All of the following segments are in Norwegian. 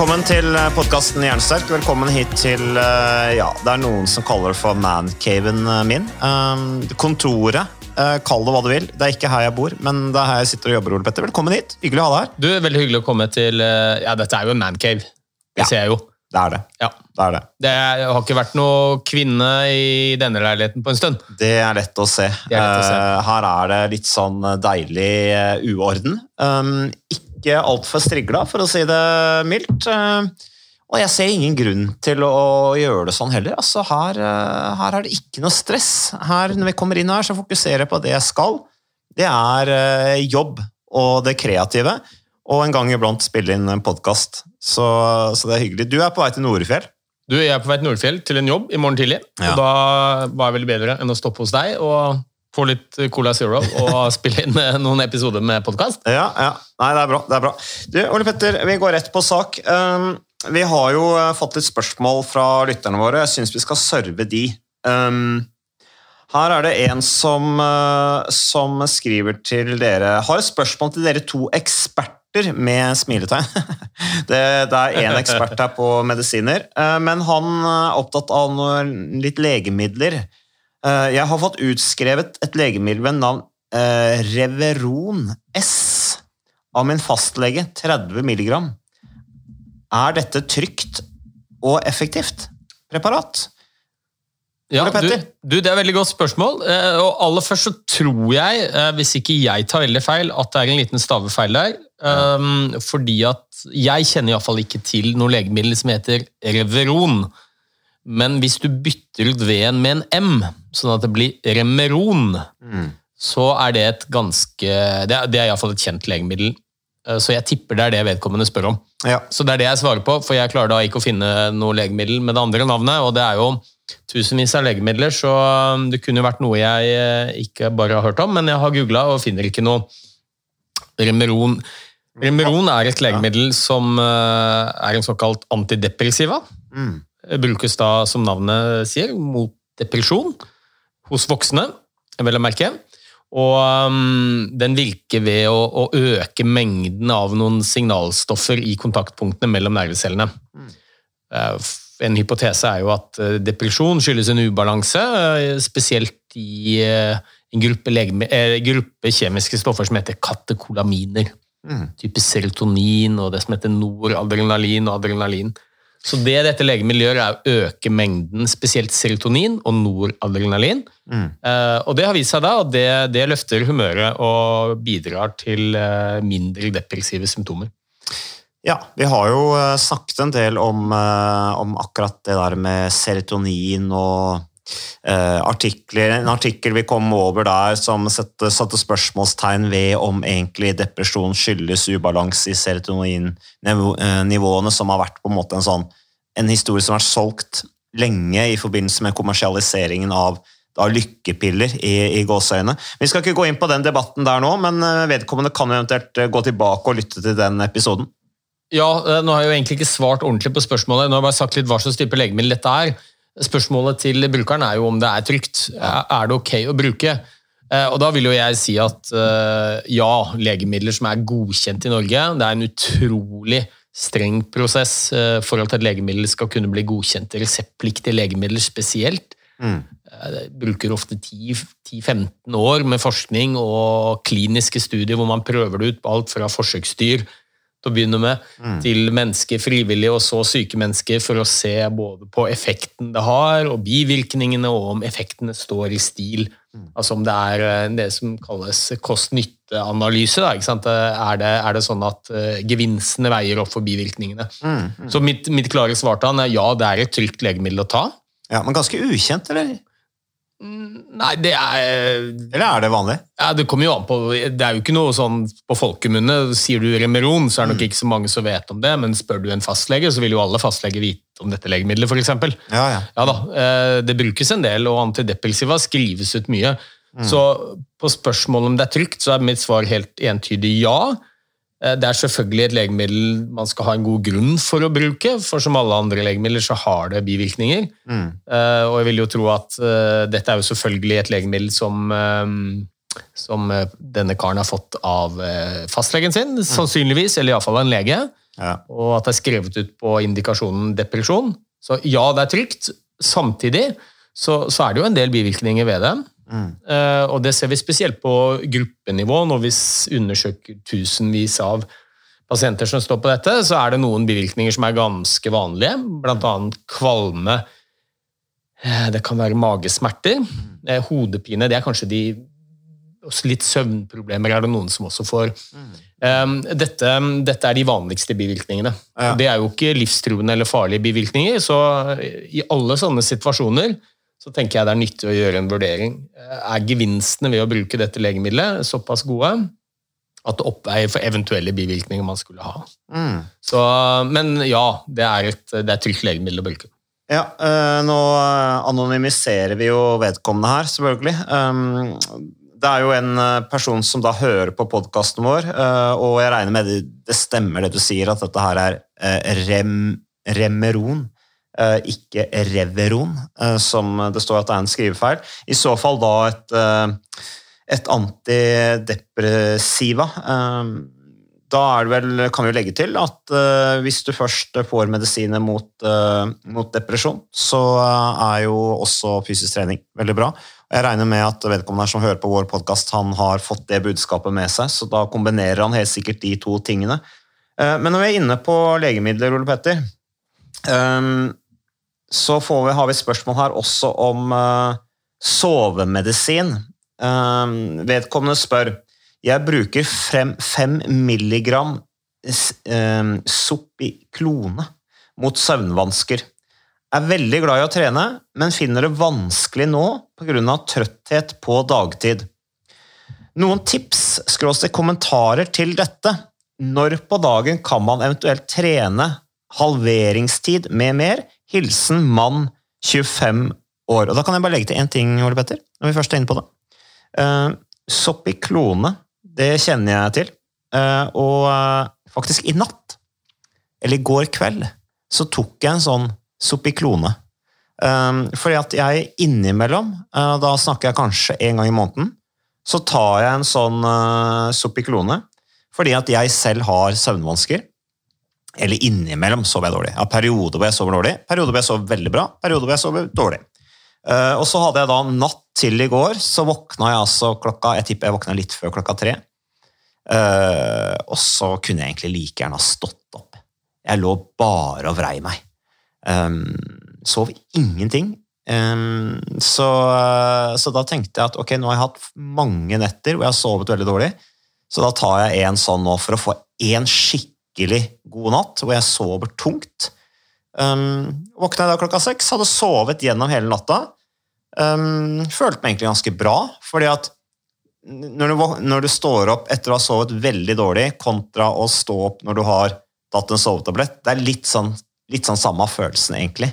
Velkommen til podkasten Jernsterk. Velkommen hit til eh, Ja, det er noen som kaller det for mancaven min. Um, kontoret. eh, Kall det hva du vil. Det er ikke her jeg bor, men det er her jeg sitter og jobber. Ole Petter. Velkommen hit. Hyggelig å ha deg her. Du, Veldig hyggelig å komme til eh, Ja, dette er jo en mancave. Det Ja. ser jeg jo. Det er det. Ja. Det er det. Det har ikke vært noe kvinne i denne leiligheten på en stund. Det er lett å se. Er lett å se. Eh, her er det litt sånn deilig eh, uorden. Um, ikke altfor strigla, for å si det mildt. Eh, og jeg ser ingen grunn til å gjøre det sånn heller. Altså, her, eh, her er det ikke noe stress. Her, når vi kommer inn her, så fokuserer jeg på det jeg skal. Det er eh, jobb og det kreative. Og en gang iblant spille inn en podkast. Så, så det er hyggelig. Du er på vei til Norefjell. Du, Jeg er på vei til Nordfjell til en jobb i morgen tidlig. Ja. Og Da var det veldig bedre enn å stoppe hos deg og få litt Cola Zero og spille inn eh, noen episoder med podkast. Ja, ja. Det er bra. det er bra. Du, Ole Petter, vi går rett på sak. Um, vi har jo uh, fått litt spørsmål fra lytterne våre. Jeg syns vi skal serve de. Um, her er det en som, uh, som skriver til dere Har spørsmål til dere to eksperter med smiletegn. det, det er én ekspert her på medisiner, uh, men han er opptatt av noe, litt legemidler. Uh, jeg har fått utskrevet et legemiddel ved navn uh, Reveron S av min fastlege, 30 milligram. Er dette trygt og effektivt preparat? Ja, du, du, Det er et veldig godt spørsmål. Eh, og aller først så tror jeg, eh, hvis ikke jeg tar veldig feil, at det er en liten stavefeil der. Um, fordi at jeg kjenner iallfall ikke til noe legemiddel som heter Reveron. Men hvis du bytter ut V-en med en M, sånn at det blir Remeron, så er det et ganske Det er, det er iallfall et kjent legemiddel. Eh, Så jeg tipper det er det vedkommende spør om. Ja. Så det er det jeg svarer på, for jeg klarer da ikke å finne noe legemiddel med det andre navnet, og det er jo tusenvis av legemidler, så um, det kunne jo vært noe jeg eh, ikke bare har hørt om, men jeg har googla og finner ikke noe Remeron. Remeron er et legemiddel som eh, er en såkalt antidepressiva. Mm. Brukes da, som navnet sier, mot depresjon hos voksne, vel å merke. Og um, den virker ved å, å øke mengden av noen signalstoffer i kontaktpunktene mellom nervecellene. Mm. En hypotese er jo at eh, depresjon skyldes en ubalanse, eh, spesielt i eh, en gruppe, legeme, eh, gruppe kjemiske stoffer som heter katekolaminer. Mm. Type serotonin og det som heter noradrenalin og adrenalin. Så det dette legemiddelet gjør, er å øke mengden spesielt serotonin og noradrenalin. Mm. Eh, og det har vist seg da, og det, det løfter humøret og bidrar til eh, mindre depressive symptomer. Ja, vi har jo eh, snakket en del om, om akkurat det der med serotonin og eh, artikler. En artikkel vi kom over der som satte, satte spørsmålstegn ved om egentlig depresjon skyldes ubalanse i serotoninnivåene, som har vært på en måte en sånn en historie som har vært solgt lenge i forbindelse med kommersialiseringen av av lykkepiller i, i gåseøyne. Vi skal ikke gå inn på den debatten der nå, men eh, vedkommende kan eventuelt eh, gå tilbake og lytte til den episoden. Ja, nå har jeg jo egentlig ikke svart ordentlig på spørsmålet. Nå har jeg bare sagt litt hva slags type legemiddel dette er. Spørsmålet til brukeren er jo om det er trygt. Er det ok å bruke? Eh, Og da vil jo jeg si at eh, ja, legemidler som er godkjent i Norge, det er en utrolig streng prosess eh, for at et legemiddel skal kunne bli godkjent. Reseptpliktige legemidler spesielt. Mm. Bruker ofte 10-15 år med forskning og kliniske studier hvor man prøver det ut på alt fra forsøksdyr til å begynne med, til mennesker frivillige og så syke mennesker for å se både på effekten det har og bivirkningene, og om effektene står i stil. Altså om det er eh, det som kalles kost-nytte-analyse. Er det, er det sånn at eh, gevinstene veier opp for bivirkningene? Så mitt, mitt klare svar til han er ja, det er et trygt legemiddel å ta. Ja, Men ganske ukjent, eller? Nei, det er Eller er det vanlig? Ja, Det kommer jo an på, det er jo ikke noe sånn på folkemunne. Sier du Remeron, så er det nok ikke så mange som vet om det, men spør du en fastlege, så vil jo alle fastleger vite om dette legemiddelet, f.eks. Ja, ja. Ja da, eh, det brukes en del, og antidepressiva skrives ut mye. Så på spørsmålet om det er trygt, så er mitt svar helt entydig ja. Eh, Det er selvfølgelig et legemiddel man skal ha en god grunn for å bruke, for som alle andre legemidler så har det bivirkninger. Eh, Og jeg vil jo tro at eh, dette er jo selvfølgelig et legemiddel som, som denne karen har fått av fastlegen sin, sannsynligvis, eller iallfall en lege Ja. og at det er skrevet ut på indikasjonen depresjon. Så ja, det er trygt. Samtidig så, så er det jo en del bivirkninger ved det. Eh, og det ser vi spesielt på gruppenivå når vi undersøker tusenvis av pasienter som står på dette, så er det noen bivirkninger som er ganske vanlige, blant annet kvalme, eh, det kan være magesmerter, eh, hodepine, det er kanskje de litt søvnproblemer er det noen som også får. Dette, dette er de vanligste bivirkningene. Ja. Det er jo ikke livstruende eller farlige bivirkninger, så i alle sånne situasjoner så tenker jeg det er nyttig å gjøre en vurdering. Er gevinstene ved å bruke dette legemiddelet såpass gode at det oppveier for eventuelle bivirkninger man skulle ha? Mm. Så, men ja, det er et, det er trygt legemiddel å bruke. Ja, eh, nå eh, anonymiserer vi jo vedkommende her, selvfølgelig. Det er jo en eh, person som da hører på podkasten vår, eh, og jeg regner med det, det stemmer det du sier, at dette her er eh, rem, Remeron, eh, ikke Reveron, eh, som det står at det er en skrivefeil. I så fall da et, eh, et antidepressiva. Eh, da vel, kan vi jo legge til at eh, hvis du først får medisiner mot, eh, mot depresjon, så eh, er jo også fysisk trening veldig bra. Jeg regner med at vedkommende som hører på vår podkast, har fått det budskapet med seg, så da kombinerer han helt sikkert de to tingene. Eh, men når vi er inne på legemidler, Ole Petter, eh, så vi, har vi spørsmål her også om uh, sovemedisin. Uh, vedkommende spør jeg bruker frem, fem milligram s- eh, Sopiklone mot søvnvansker. Er veldig glad i å trene, men finner det vanskelig nå pga. trøtthet på dagtid. Noen tips, skråstrek kommentarer til dette? Når på dagen kan man eventuelt trene? Halveringstid med mer? Hilsen mann 25 år. Og Da kan jeg bare legge til én ting, Ole Petter, når vi først er inne på det. Uh, Sopiklone, det kjenner jeg til. Uh, og uh, faktisk i natt, eller i går kveld, så tok jeg en sånn Soppiklone. Um, fordi at jeg innimellom, uh, da snakker jeg kanskje en gang i måneden, så tar jeg en sånn uh, Sopiklone fordi at jeg selv har søvnvansker. Eller innimellom sover jeg dårlig. Har perioder hvor jeg sover dårlig, perioder hvor jeg sover veldig bra, perioder hvor jeg sover dårlig. Eh, og så hadde jeg da natt til i går, så våkna jeg altså klokka Jeg tipper jeg våkna litt før klokka tre. Eh, og så kunne jeg egentlig like gjerne ha stått opp. Jeg lå bare og vrei meg. Um, sov ingenting. Så, eh, så da tenkte jeg at ok, nå har jeg hatt mange netter hvor jeg har sovet veldig dårlig, så da tar jeg en sånn nå for å få en skikkelig god natt hvor jeg sover tungt. Um, våkna jeg da klokka seks, hadde sovet gjennom hele natta. Um, følte meg egentlig ganske bra, fordi at når du, når du står opp etter å ha sovet veldig dårlig, kontra å stå opp når du har tatt en sovetablett, det er litt sånn, litt sånn samme følelsen, egentlig.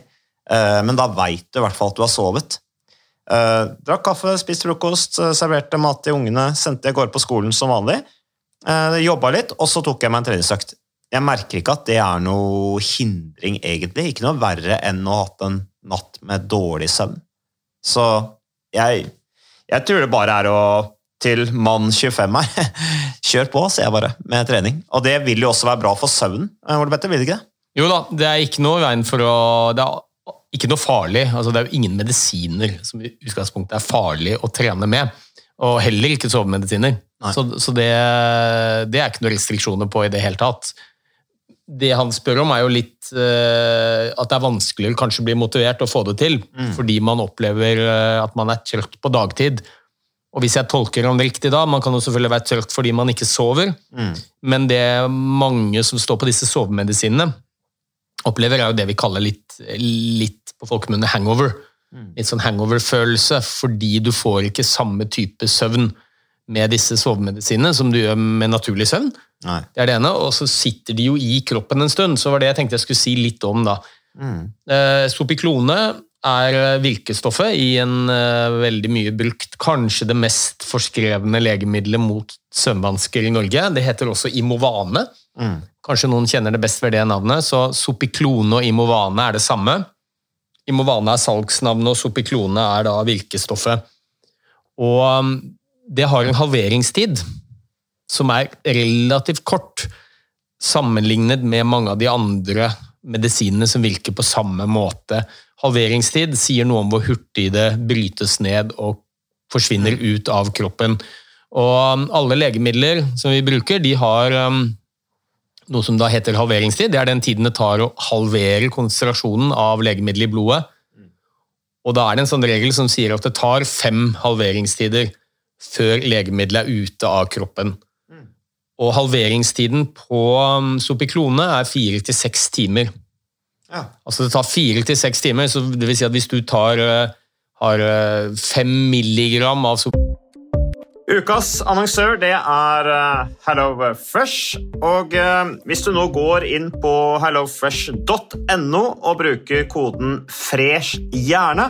Uh, men da veit du i hvert fall at du har sovet. Uh, drakk kaffe, spiste frokost, eh, serverte mat til ungene, sendte jeg går på skolen som vanlig. Uh, Jobba litt, og så tok jeg meg en treningsøkt. Jeg merker ikke at det er noe hindring, egentlig. Ikke noe verre enn å ha hatt en natt med dårlig søvn. Så jeg, jeg tror det bare er å til mann 25 her. Kjør på, sier jeg bare, med trening. Og det vil jo også være bra for søvnen. Hvor Ole Petter, vil det ikke det? Jo da, det er ikke noe veien for å Det er ikke noe farlig. Altså, det er jo ingen medisiner som i utgangspunktet er farlig å trene med. Og heller ikke sovemedisiner. Så, så det, det er ikke noen restriksjoner på i det hele tatt. Det han spør om, er jo litt uh, at det er vanskeligere kanskje å bli motivert å få det til, fordi man opplever uh, at man er trøtt på dagtid. Og hvis jeg tolker ham riktig da, man kan jo selvfølgelig være trøtt fordi man ikke sover, men det mange som står på disse sovemedisinene, opplever er jo det vi kaller litt, litt på folkemunne hangover. Litt sånn hangover-følelse, fordi du får ikke samme type søvn med disse sovemedisinene som du gjør med naturlig søvn. Nei. Det er det ene, og så sitter de jo i kroppen en stund, så var det jeg tenkte jeg skulle si litt om da. Eh, Sopiklone er eh, virkestoffet i en eh, veldig mye brukt, kanskje det mest forskrevne legemiddelet mot søvnvansker i Norge. Det heter også Imovane. Kanskje noen kjenner det best ved det navnet, så Sopiklone og Imovane er det samme. Imovane er salgsnavnet, og Sopiklone er da virkestoffet. Og det har en halveringstid som er relativt kort, sammenlignet med mange av de andre medisinene som virker på samme måte. Halveringstid sier noe om hvor hurtig det brytes ned og forsvinner ut av kroppen. Og alle legemidler som vi bruker, de har um, noe som da heter halveringstid. Det er den tiden det tar å halvere konsentrasjonen av legemiddelet i blodet. Og da er det en sånn regel som sier at det tar fem halveringstider før legemiddelet er ute av kroppen. Og halveringstiden på um, Sopiklone er fire til seks timer. Ja. Altså det tar fire til seks timer, så det vil si at hvis du tar, eh, har eh, fem milligram av Sopiklone Ukas annonsør det er HelloFresh. Og hvis du nå går inn på hellofresh.no og bruker koden 'fresh hjerne',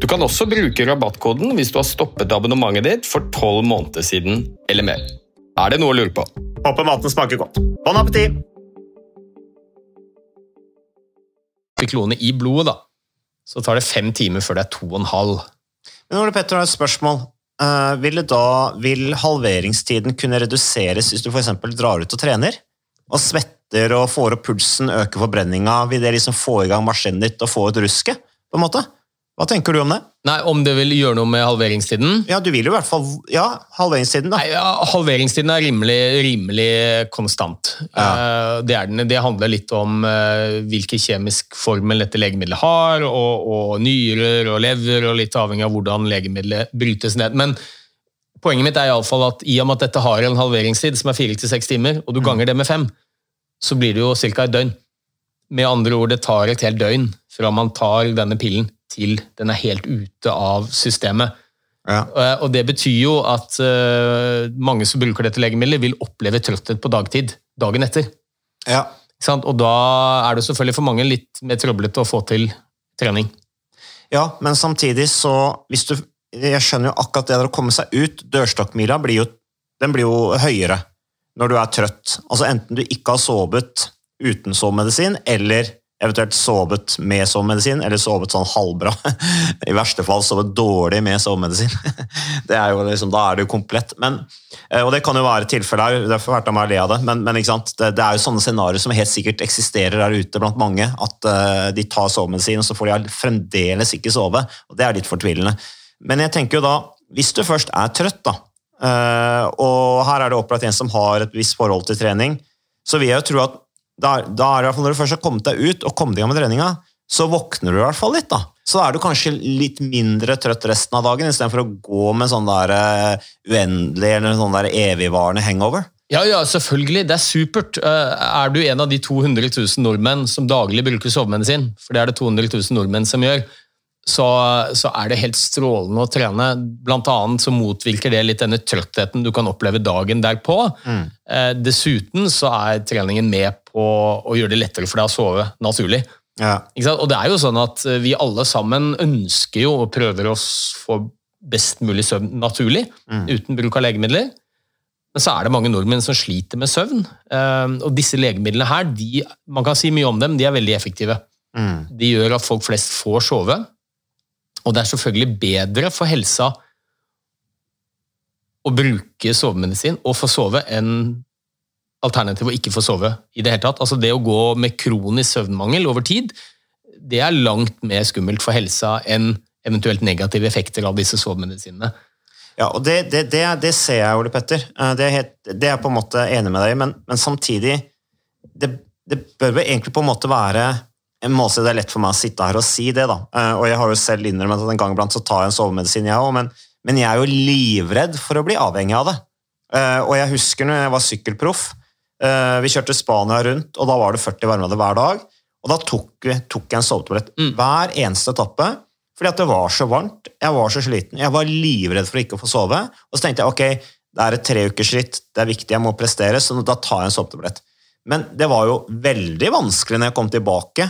Du kan også bruke rabattkoden hvis du har stoppet abonnementet ditt for tolv måneder siden eller mer. Er det noe å lure på? Håper maten smaker godt. Bon appétit! Klone i blodet, da. Så tar det fem timer før det er to og en halv. Men Ole Petter har et spørsmål. Uh, vil, da, vil halveringstiden kunne reduseres hvis du f.eks. drar ut og trener? Og svetter og får opp pulsen, øker forbrenninga? Vil det liksom få i gang maskinen ditt og få ut rusket? på en måte? Hva tenker du om det? Nei, Om det vil gjøre noe med halveringstiden? Ja, du vil jo i hvert fall Ja, halveringstiden, da. Nei, ja, halveringstiden er rimelig, rimelig konstant. Eh, det, den, det handler litt om eh, hvilken kjemisk formel dette legemiddelet har, og, og nyrer og lever, og litt avhengig av hvordan legemiddelet brytes ned. Men poenget mitt er i alle fall at i og med at dette har en halveringstid som er fire til seks timer, og du ganger det med fem, så blir det jo ca. et døgn. Med andre ord, det tar et helt døgn fra man tar denne pillen til den er helt ute av systemet. Ja. Eh, Og det betyr jo at eh, mange som bruker dette legemiddelet, vil oppleve trøtthet på dagtid dagen etter. Ja. Og da er det selvfølgelig for mange litt mer trøblete å få til trening. Ja, men samtidig så du, Jeg skjønner jo akkurat det der å komme seg ut. Dørstokkmila blir jo, den blir jo høyere når du er trøtt. Altså Enten du ikke har sovet uten sovemedisin, eller eventuelt sovet med sovemedisin, eller sovet sånn halvbra. I verste fall sovet dårlig med sovemedisin. Det er jo liksom, da er det jo komplett. Men, eh, og det kan jo være tilfellet her, derfor meg å le av det, men, men det er jo sånne scenarioer som helt sikkert eksisterer der ute blant mange, at eh, de tar sovemedisin, og så får de fremdeles ikke sove. og Det er litt fortvilende. Men jeg tenker jo da, hvis du først er trøtt, da, eh, og her er det opplagt en som har et visst forhold til trening, så vil jeg jo tro at da, er det i hvert fall når du først har kommet deg ut og kommet i gang med treninga, så våkner du i hvert fall litt. da. Så da er du kanskje litt mindre trøtt resten av dagen, istedenfor å gå med sånn der uh, uendelig eller sånn der evigvarende hangover. Ja, ja, selvfølgelig. Det er supert. Eh, Er du en av de 200 000 nordmenn som daglig bruker sovemedisin, for det er det 200 000 nordmenn som gjør, så, så er det helt strålende å trene. Blant annet så motvirker det litt denne trøttheten du kan oppleve dagen derpå. Eh, Dessuten så er treningen med på å gjøre det lettere for deg å sove naturlig. Ja. Og det er jo sånn at eh, vi alle sammen ønsker jo og prøver å få best mulig søvn naturlig, uten bruk av legemidler. Men så er det mange nordmenn som sliter med søvn. Eh, Og disse legemidlene her, de, man kan si mye om dem, de er veldig effektive. Mm. De gjør at folk flest får sove. Og det er selvfølgelig bedre for helsa å bruke sovemedisin og få sove enn alternativ å ikke få sove i det hele tatt. Altså det å gå med kronisk søvnmangel over tid, det er langt mer skummelt for helsa enn eventuelt negative effekter av disse sovemedisinene. Ja, og det, det, det, det ser jeg, Ole Petter. Eh, Det er, helt, det er jeg på en måte enig med deg i, men, men samtidig det, bør vel egentlig på en måte være en si Det er lett for meg å sitte her og si det, da. Eh, Og jeg har jo selv innrømmet at en gang iblant så tar jeg en sovemedisin, jeg òg, men, men jeg er jo livredd for å bli avhengig av det. Eh, Og jeg husker når jeg var sykkelproff. eh, Vi kjørte Spania rundt, og da var det 40 varmegrader hver dag. Og da tok, tok jeg en sovetablett hver eneste etappe. Fordi at det var så varmt, jeg var så sliten, jeg var livredd for ikke å få sove. Og så tenkte jeg ok, det er et treukersritt, det er viktig, jeg må prestere, så da tar jeg en sovetablett. Men det var jo veldig vanskelig når jeg kom tilbake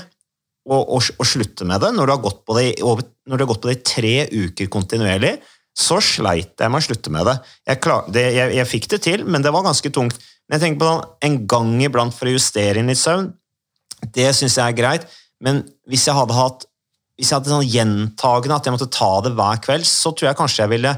å, å, å slutte med det. Når du, har gått på det, i over, når du har gått på det i tre uker kontinuerlig, så sleit jeg med å slutte med det. Jeg, klar, det, jeg, jeg fikk det til, men det var ganske tungt. Men jeg tenker på sånn, en gang iblant for å justere inn litt søvn, det syns jeg er greit. Men hvis jeg hadde hatt hvis jeg hadde sånn gjentagende at jeg måtte ta det hver kveld, så tror jeg kanskje jeg ville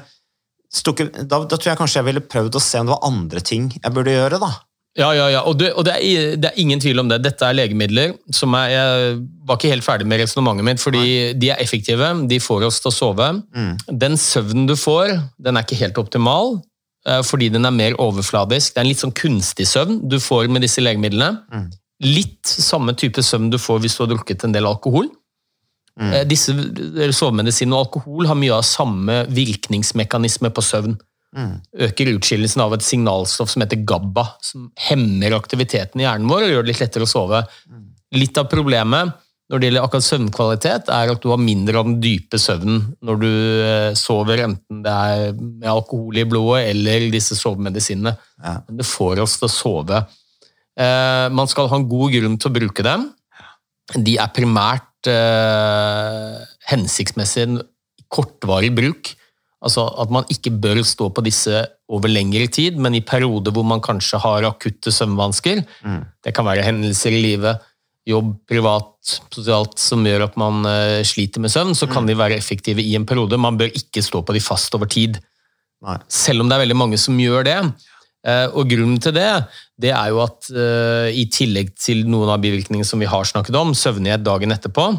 da, da tror jeg kanskje jeg ville prøvd å se om det var andre ting jeg burde gjøre. da. Ja, ja, ja. Og, det, og det, er, det er ingen tvil om det. Dette er legemidler som er Jeg var ikke helt ferdig med resonnementet mitt, fordi de er effektive. De får oss til å sove. Den søvnen du får, den er ikke helt optimal, eh, fordi den er mer overfladisk. Det er en litt sånn kunstig søvn du får med disse legemidlene. Litt samme type søvn du får hvis du har drukket en del alkohol. Mm. Disse Sovemedisin og alkohol har mye av samme virkningsmekanisme på søvn. Øker utskillelsen av et signalstoff som heter GABA, som hemmer aktiviteten i hjernen vår og gjør det litt lettere å sove. Litt av problemet når det gjelder akkurat søvnkvalitet, er at du har mindre av den dype søvnen når du eh, sover, enten det er med alkohol i blodet eller disse sovemedisinene. Ja. Men det får oss til å sove. Eh, man skal ha en god grunn til å bruke dem. De er primært eh, hensiktsmessig kortvarig bruk. Altså at man ikke bør stå på disse over lengre tid, men i perioder hvor man kanskje har akutte søvnvansker. Det kan være hendelser i livet, jobb, privat, sosialt, som gjør at man uh, sliter med søvn, så kan de være effektive i en periode. Man bør ikke stå på de fast over tid. Nei. Selv om det er veldig mange som gjør det. Uh, Og grunnen til det, det er jo at uh, i tillegg til noen av bivirkningene som vi har snakket om, søvnighet dagen etterpå,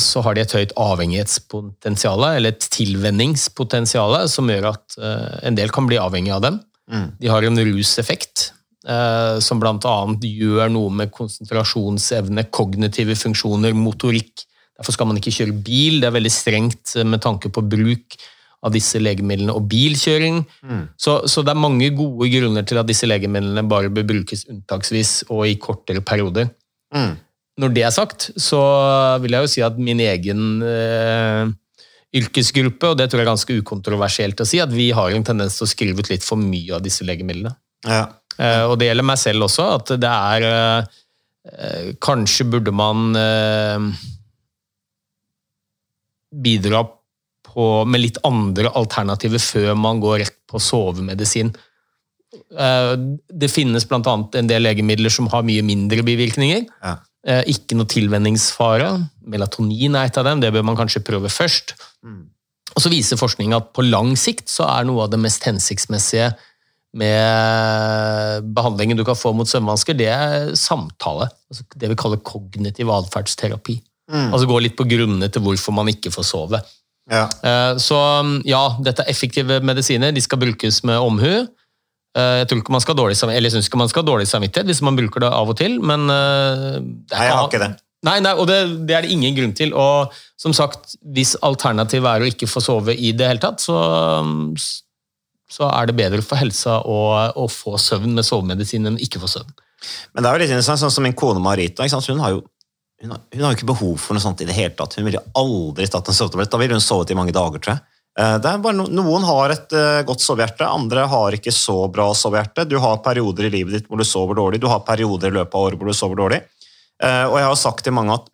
så har de et høyt avhengighetspotensial, eller et tilvenningspotensial, som gjør at eh, en del kan bli avhengig av dem. De har en ruseffekt, eh, som bl.a. gjør noe med konsentrasjonsevne, kognitive funksjoner, motorikk. Derfor skal man ikke kjøre bil. Det er veldig strengt eh, med tanke på bruk av disse legemidlene og bilkjøring. Så, så det er mange gode grunner til at disse legemidlene bare bør brukes unntaksvis og i kortere perioder. Mm. Når det er sagt, så vil jeg jo si at min egen eh, yrkesgruppe, og det tror jeg er ganske ukontroversielt å si, at vi har en tendens til å skrive ut litt for mye av disse legemidlene. Ja. Eh, og det gjelder meg selv også, at det er eh, Kanskje burde man eh, bidra på, med litt andre alternativer før man går rett på sovemedisin. Eh, det finnes bl.a. en del legemidler som har mye mindre bivirkninger. Ja. Eh, Ikke noe tilvenningsfare. Melatonin er et av dem, det bør man kanskje prøve først. Og så viser forskning at på lang sikt så er noe av det mest hensiktsmessige med behandlingen du kan få mot søvnvansker, det er samtale. Altså det vi kaller kognitiv atferdsterapi. Altså gå litt på grunnene til hvorfor man ikke får sove. Ja. Eh, Så ja, dette er effektive medisiner. De skal brukes med omhu. Eh, Jeg tror ikke man skal ha dårlig dårlig samvittighet hvis man bruker det av og til, men eh, Nei, jeg har ikke det. Nei, nei og det, det er det ingen grunn til. Og som sagt, hvis alternativet er å ikke få sove i det hele tatt, så, så er det bedre for helsa å, å få søvn med sovemedisin enn ikke få søvn. Men det er jo litt interessant, sånn som min kone Marita, hun har jo hun har, hun har jo ikke behov for noe sånt i det hele tatt. Hun ville aldri tatt en sovetablett. Da ville hun sovet i mange dager, tror jeg. Eh, Det er bare no, noen har et uh, godt sovehjerte, andre har ikke så bra sovehjerte. Du har perioder i livet ditt hvor du sover dårlig, du har perioder i løpet av året hvor du sover dårlig. Uh, Og jeg har sagt til mange at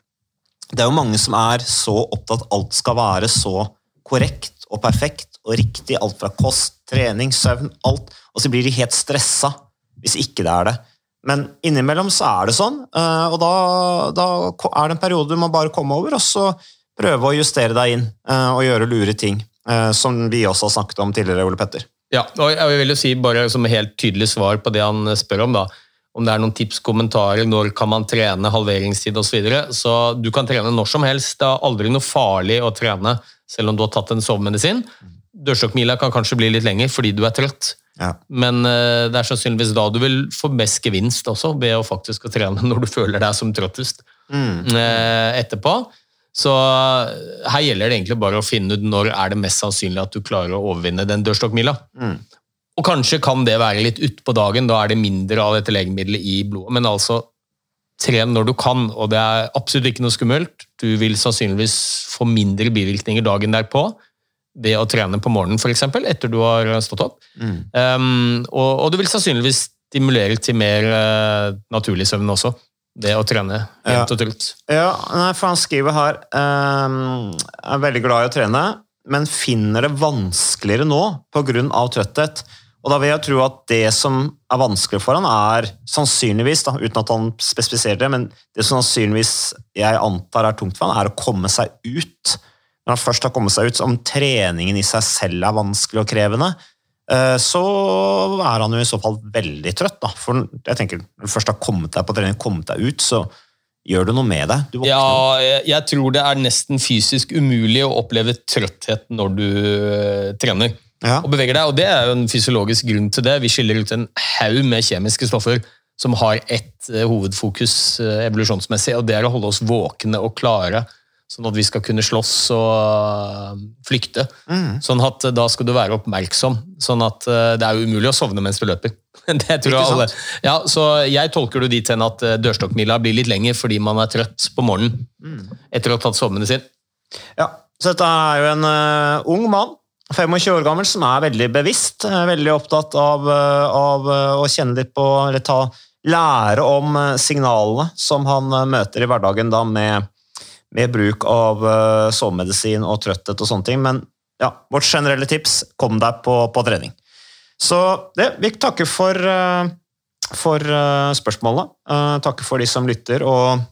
det er jo mange som er så opptatt at alt skal være så korrekt og perfekt og riktig, alt fra kost, trening, søvn, alt, og så blir de helt stressa hvis ikke det er det. Men innimellom så er det sånn, uh, og da, da er det en periode du må bare komme over, og så prøve å justere deg inn og gjøre lure ting, som vi også har snakket om tidligere, Ole Petter. Ja, og jeg vil jo si bare som helt tydelig svar på det han spør om, da. Om det er noen tips, kommentarer, når kan man trene, halveringstid osv. Så, videre. så du kan trene når som helst. Det er aldri noe farlig å trene selv om du har tatt en sovemedisin. Dørstokkmila kan kanskje bli litt lenger fordi du er trøtt, Ja. men eh, det er sannsynligvis da du vil få mest gevinst også, ved å faktisk trene når du føler deg som trøttest eh, etterpå. Så eh, her gjelder det egentlig bare å finne ut når er det mest sannsynlig at du klarer å overvinne den dørstokkmila. Og kanskje kan det være litt utpå dagen, da er det mindre av dette legemiddelet i blodet. Men altså, tren når du kan, og det er absolutt ikke noe skummelt. Du vil sannsynligvis få mindre bivirkninger dagen derpå ved å trene på morgenen, f.eks., etter du har stått opp. Um, og, og du vil sannsynligvis stimulere til mer uh, naturlig søvn også, det å trene jevnt og trutt. Ja, nei, for han skriver her um, er veldig glad i å trene, men finner det vanskeligere nå pga. trøtthet. Og da vil jeg tro at det som er vanskelig for han er sannsynligvis, da, uten at han spesifiserer det, men det som sannsynligvis jeg antar er tungt for han, er å komme seg ut. Når han først har kommet seg ut, om treningen i seg selv er vanskelig og krevende, så er han jo i så fall veldig trøtt. Da. For jeg tenker, når du først har kommet deg på trening, kommet deg ut, så gjør det noe med deg. Du. Ja, jeg, jeg tror det er nesten fysisk umulig å oppleve trøtthet når du eh, trener Ja. og beveger deg. Og det er jo en fysiologisk grunn til det. Vi skiller ut en haug med kjemiske stoffer som har ett eh, hovedfokus eh, evolusjonsmessig, og det er å holde oss våkne og klare. Sånn at vi skal kunne slåss og øh, flykte. Mm. Sånn at øh, da skal du være oppmerksom. Sånn at øh, det er jo umulig å sovne mens du løper. Det tror jeg alle. Ja, så jeg tolker det dit hen at dørstokkmila blir litt lenger fordi man er trøtt på morgenen Mm. etter å ha tatt sin. Ja, så dette er jo en uh, ung mann, 25 år gammel, som er veldig bevisst, eh, veldig opptatt av, eh, av eh, å kjenne litt på, eller ta, lære om eh, signalene som han eh, møter i hverdagen da med, med bruk av uh, sovemedisin og trøtthet og sånne ting. Men ja, vårt generelle tips, kom deg på, på trening. Så det, vi takker for, eh, for eh, spørsmålene. Eh, takker for de som lytter. og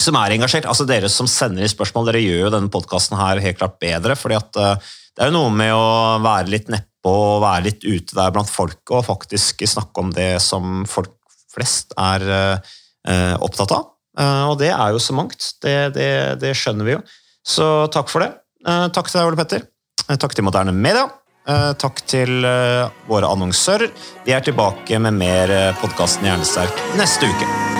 som er engasjert. Altså Dere som sender inn spørsmål, dere gjør jo denne podkasten helt klart bedre. fordi at eh, det er jo noe med å være litt nedpå og være litt ute der blant folk og faktisk snakke om det som folk flest er eh, eh, opptatt av. Eh, og det er jo så mangt. Det, det, det skjønner vi jo. Så takk for det. Eh, takk til deg, Ole Petter. Eh, takk til Moderne Media. Takk til våre annonsører. Vi er tilbake med mer podkasten Hjernesterk neste uke.